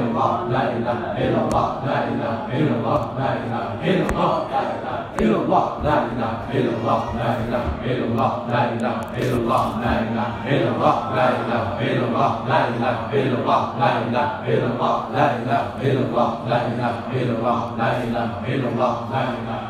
illallah, the ilaha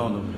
No, no, no.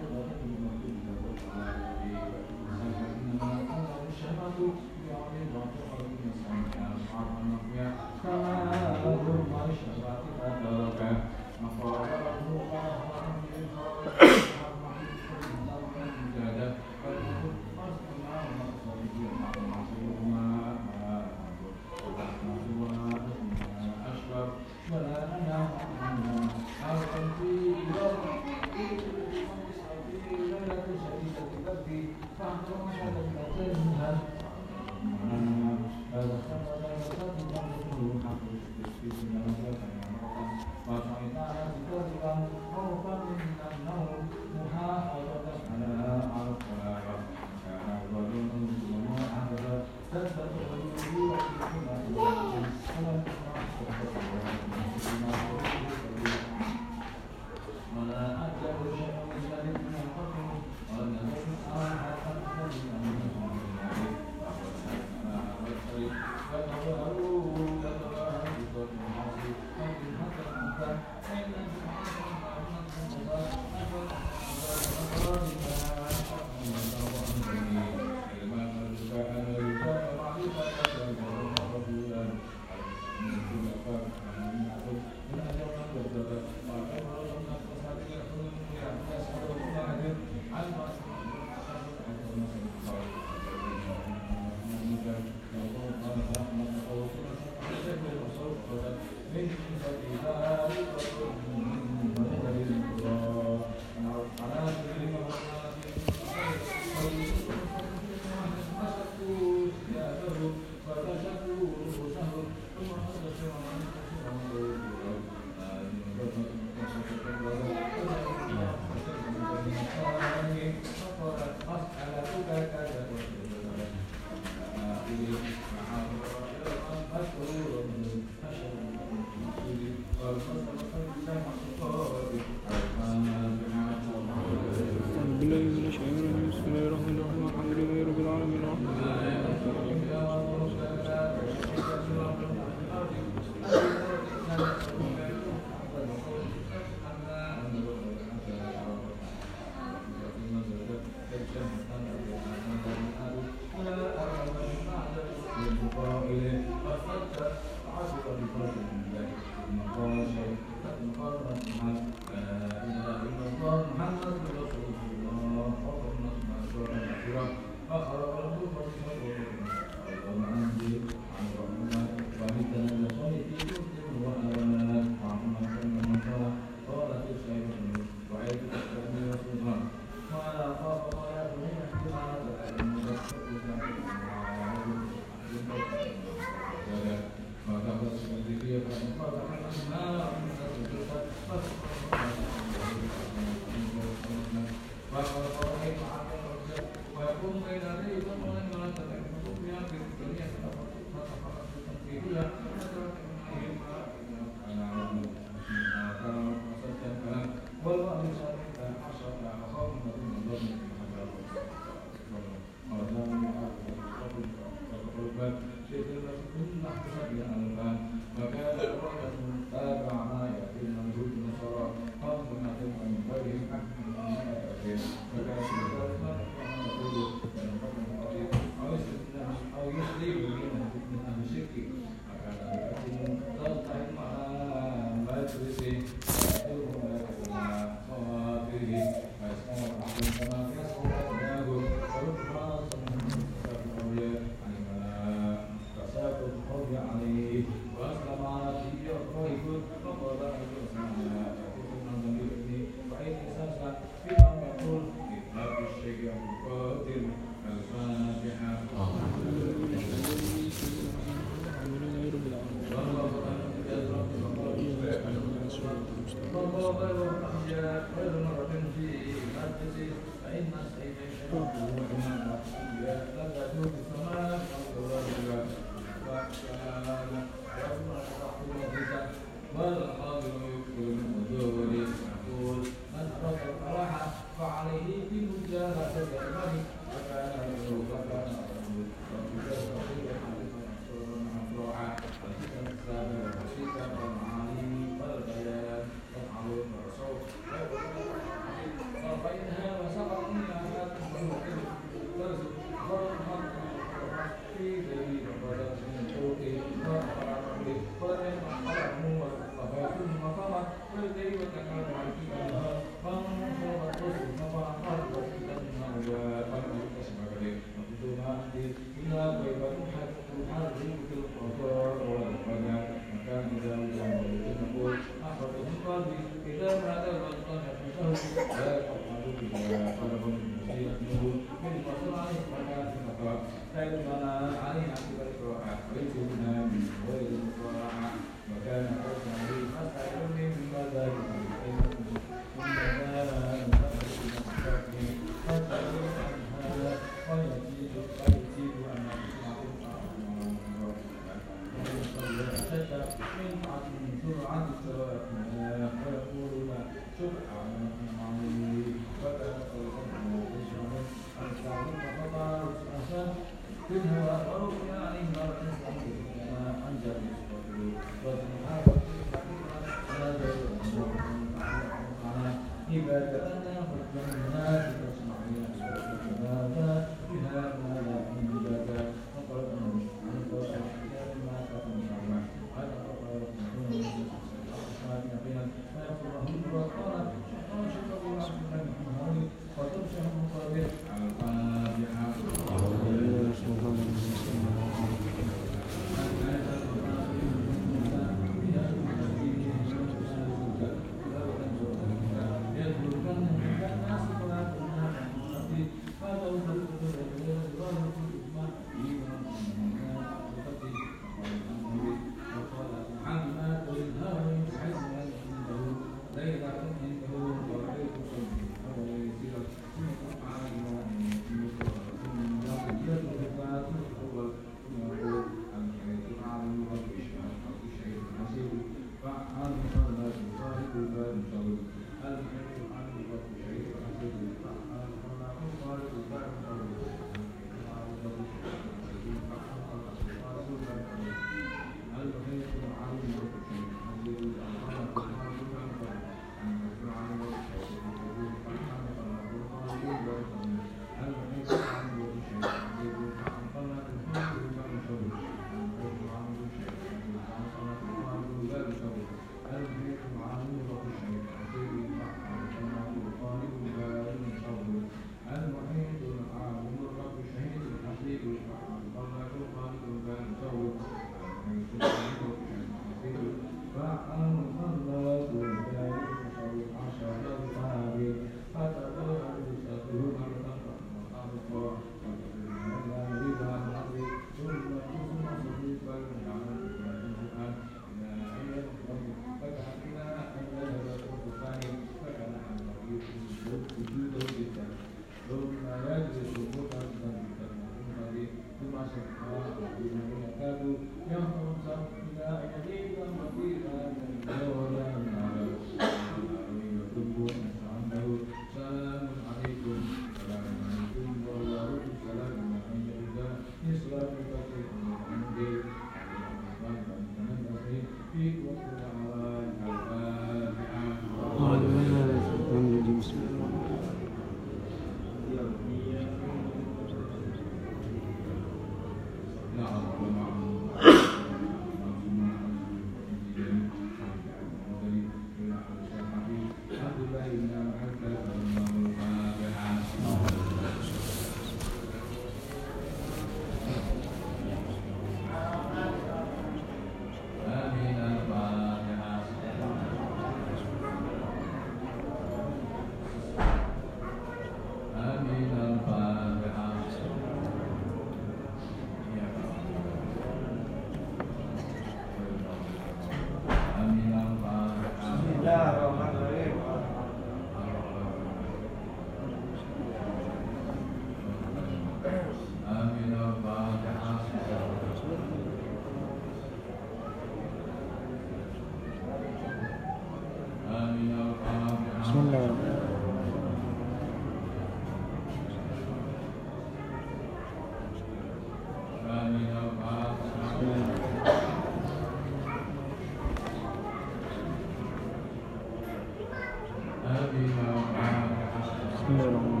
orang.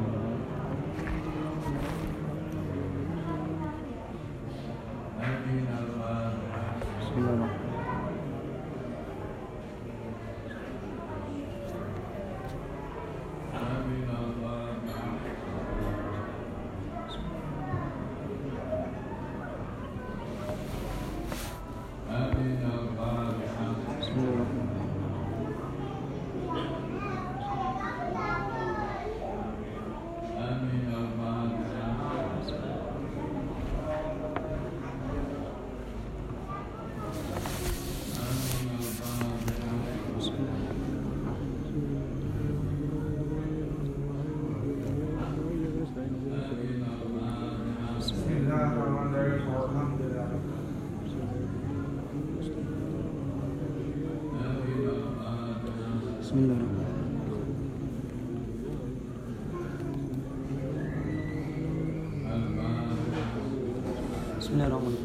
بسم الله الرحمن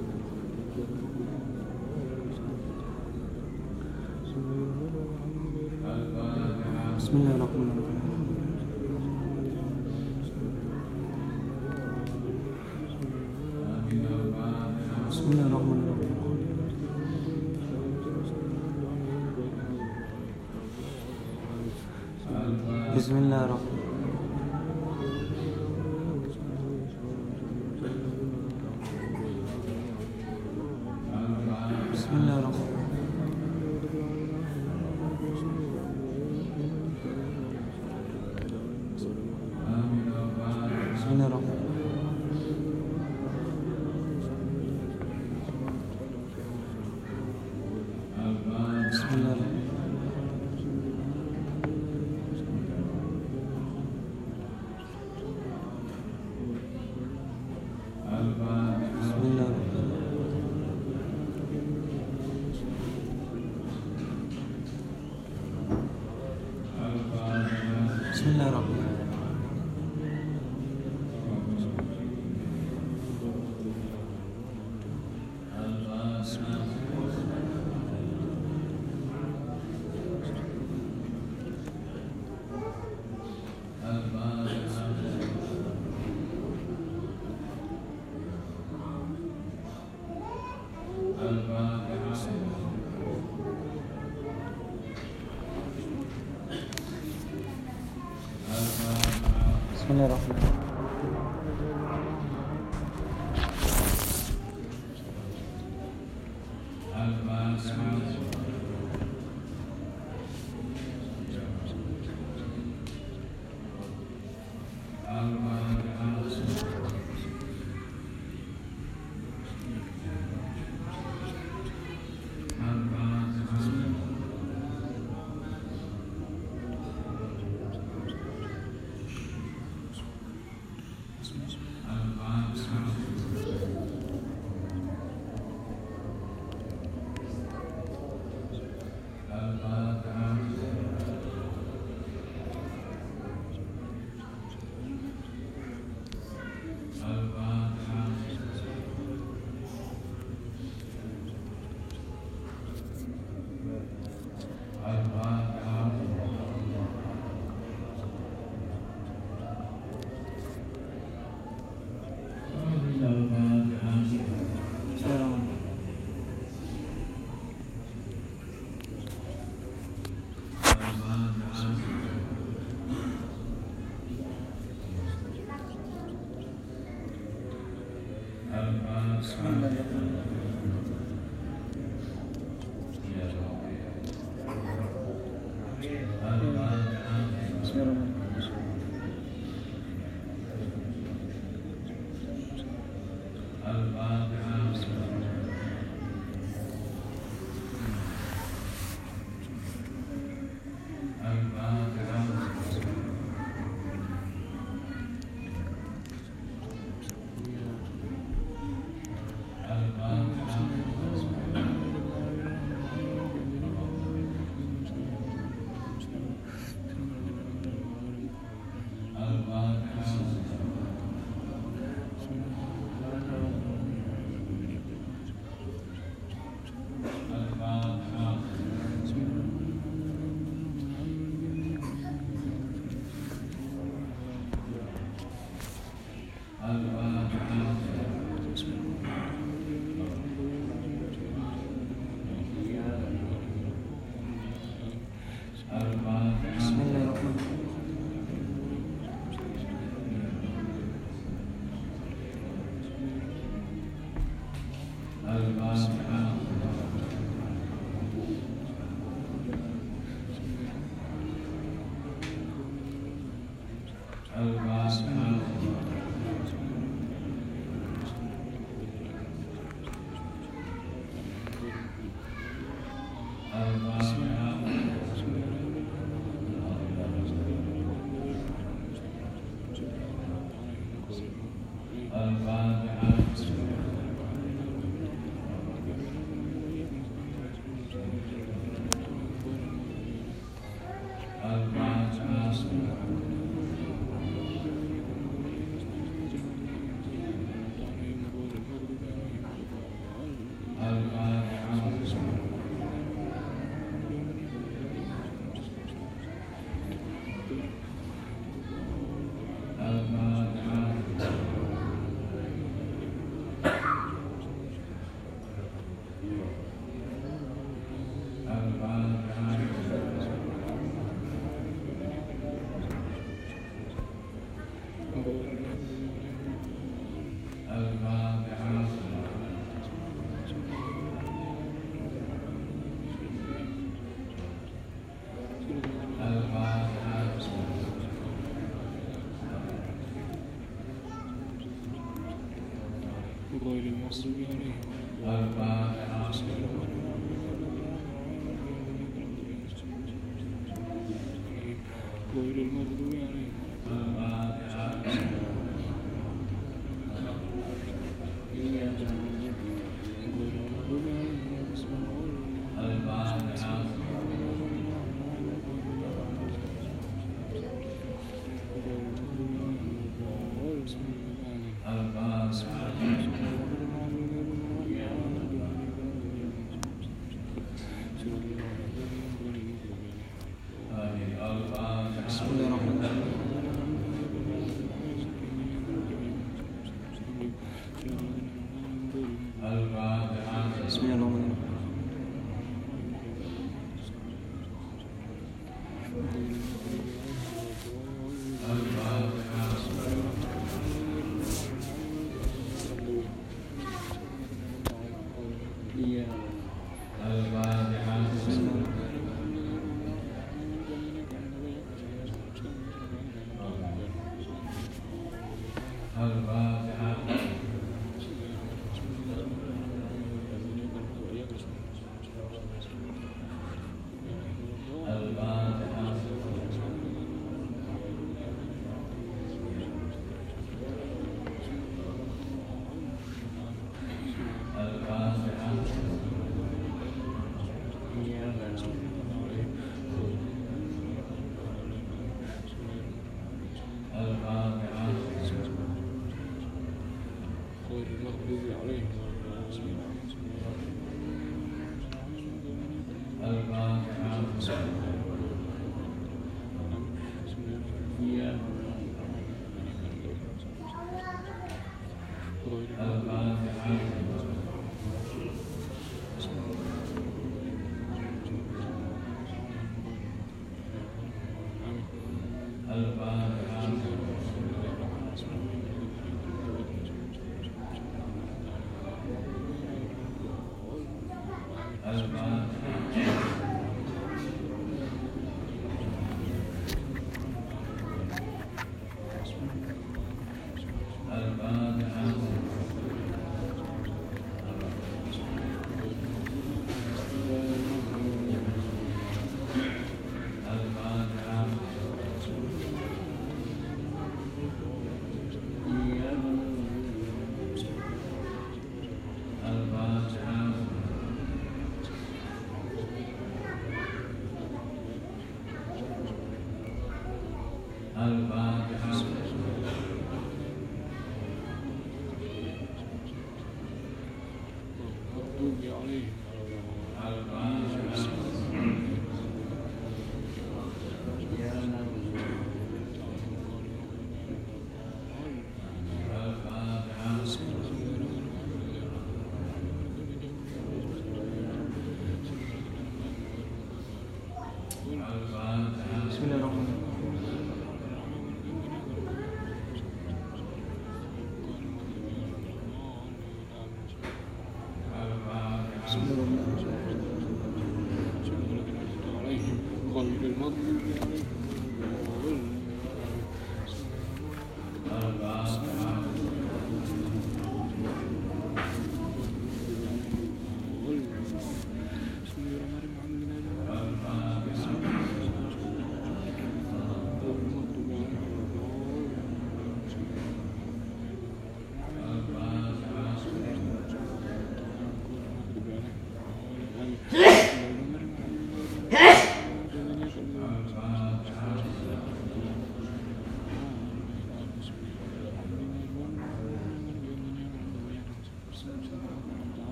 الرحيم بسم الله الرحمن الرحيم بسم الله الرحمن الرحيم بسم الله الرحمن Bismillahirrahmanirrahim. Al-Fatihah. غير المغضوب عليهم ولا الضالين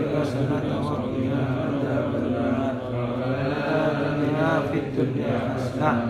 بك سنة في الدنيا حسنة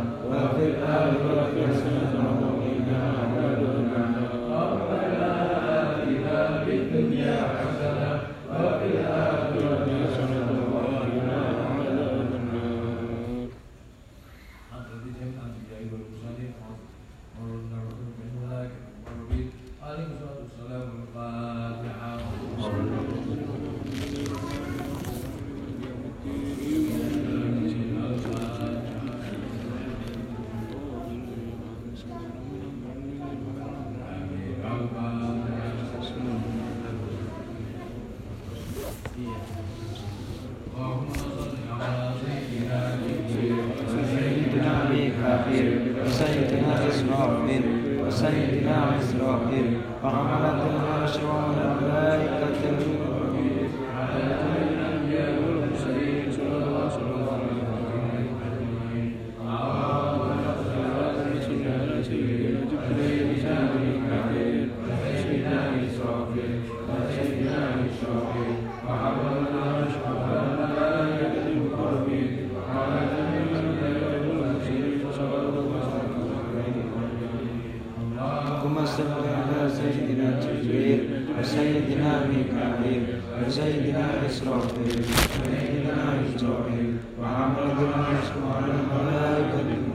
Bismillahirrahmanirrahim.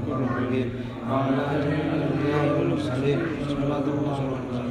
Allahumma salli ala Muhammad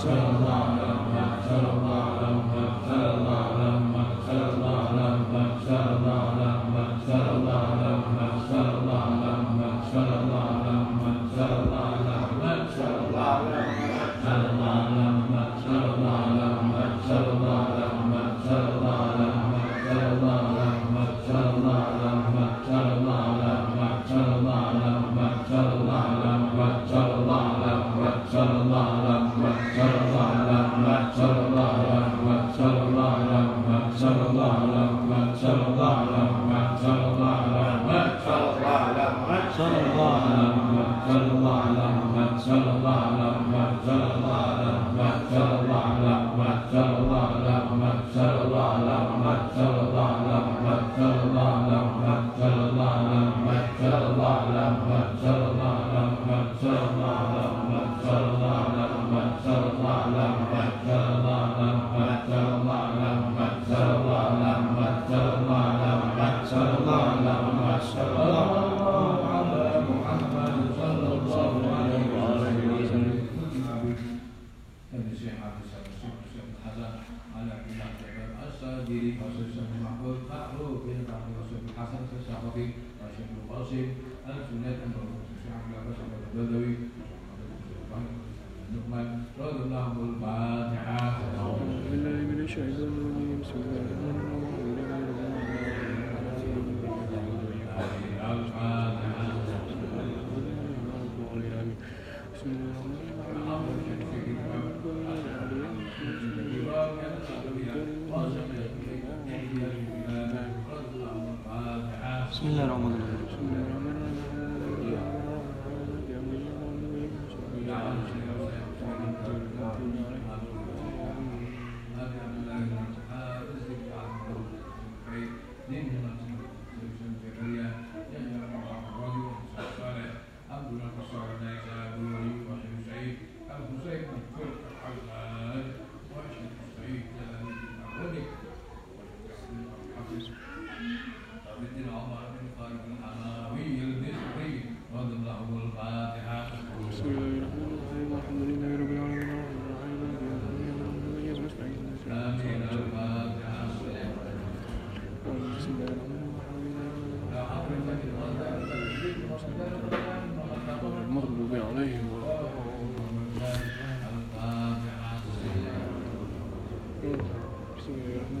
Shalom, Shalom, Shalom,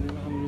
Alhamdulillah.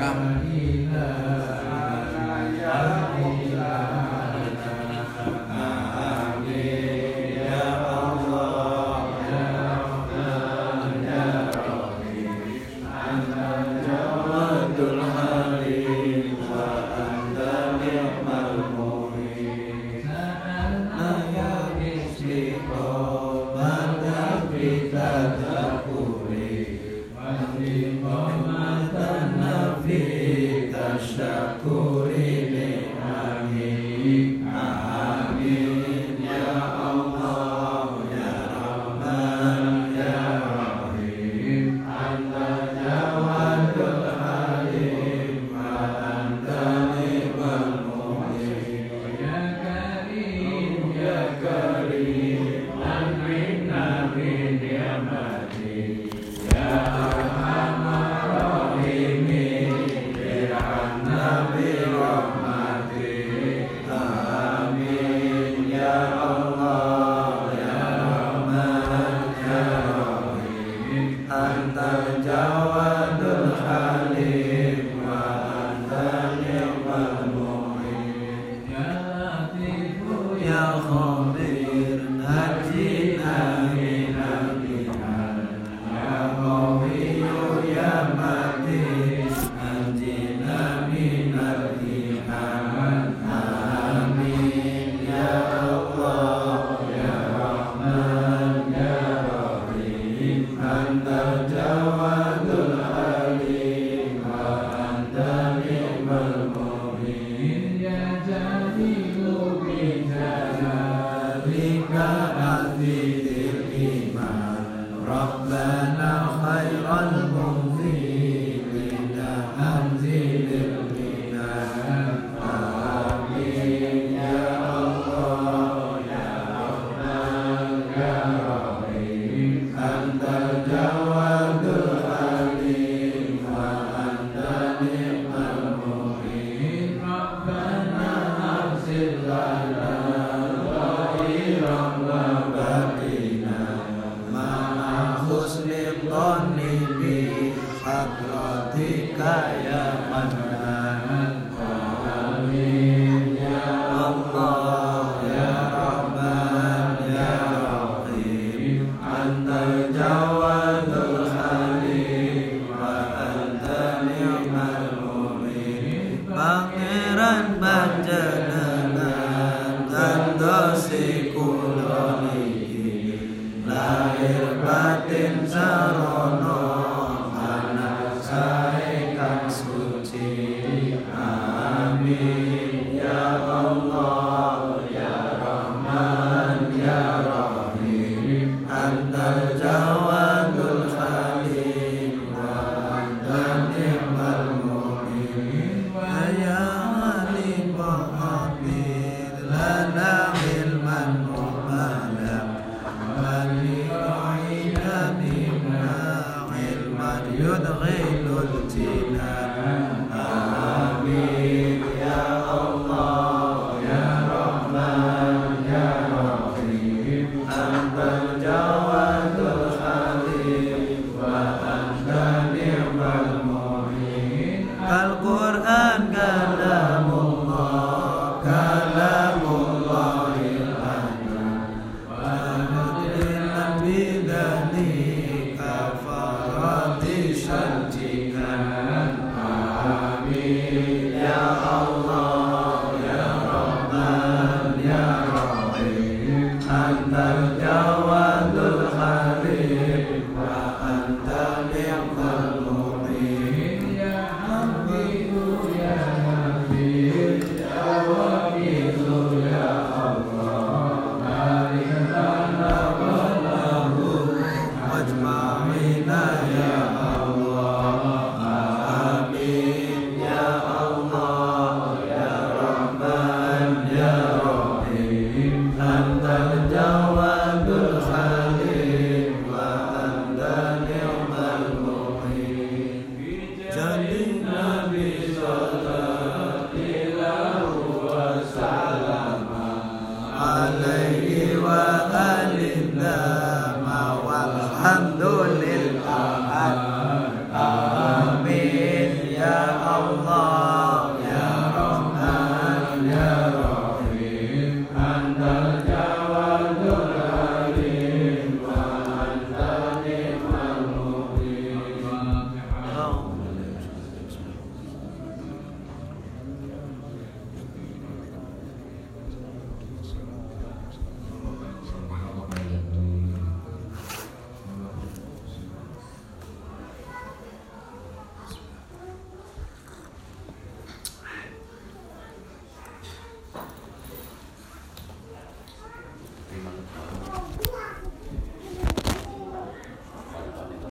come. sikulani lahir batin sang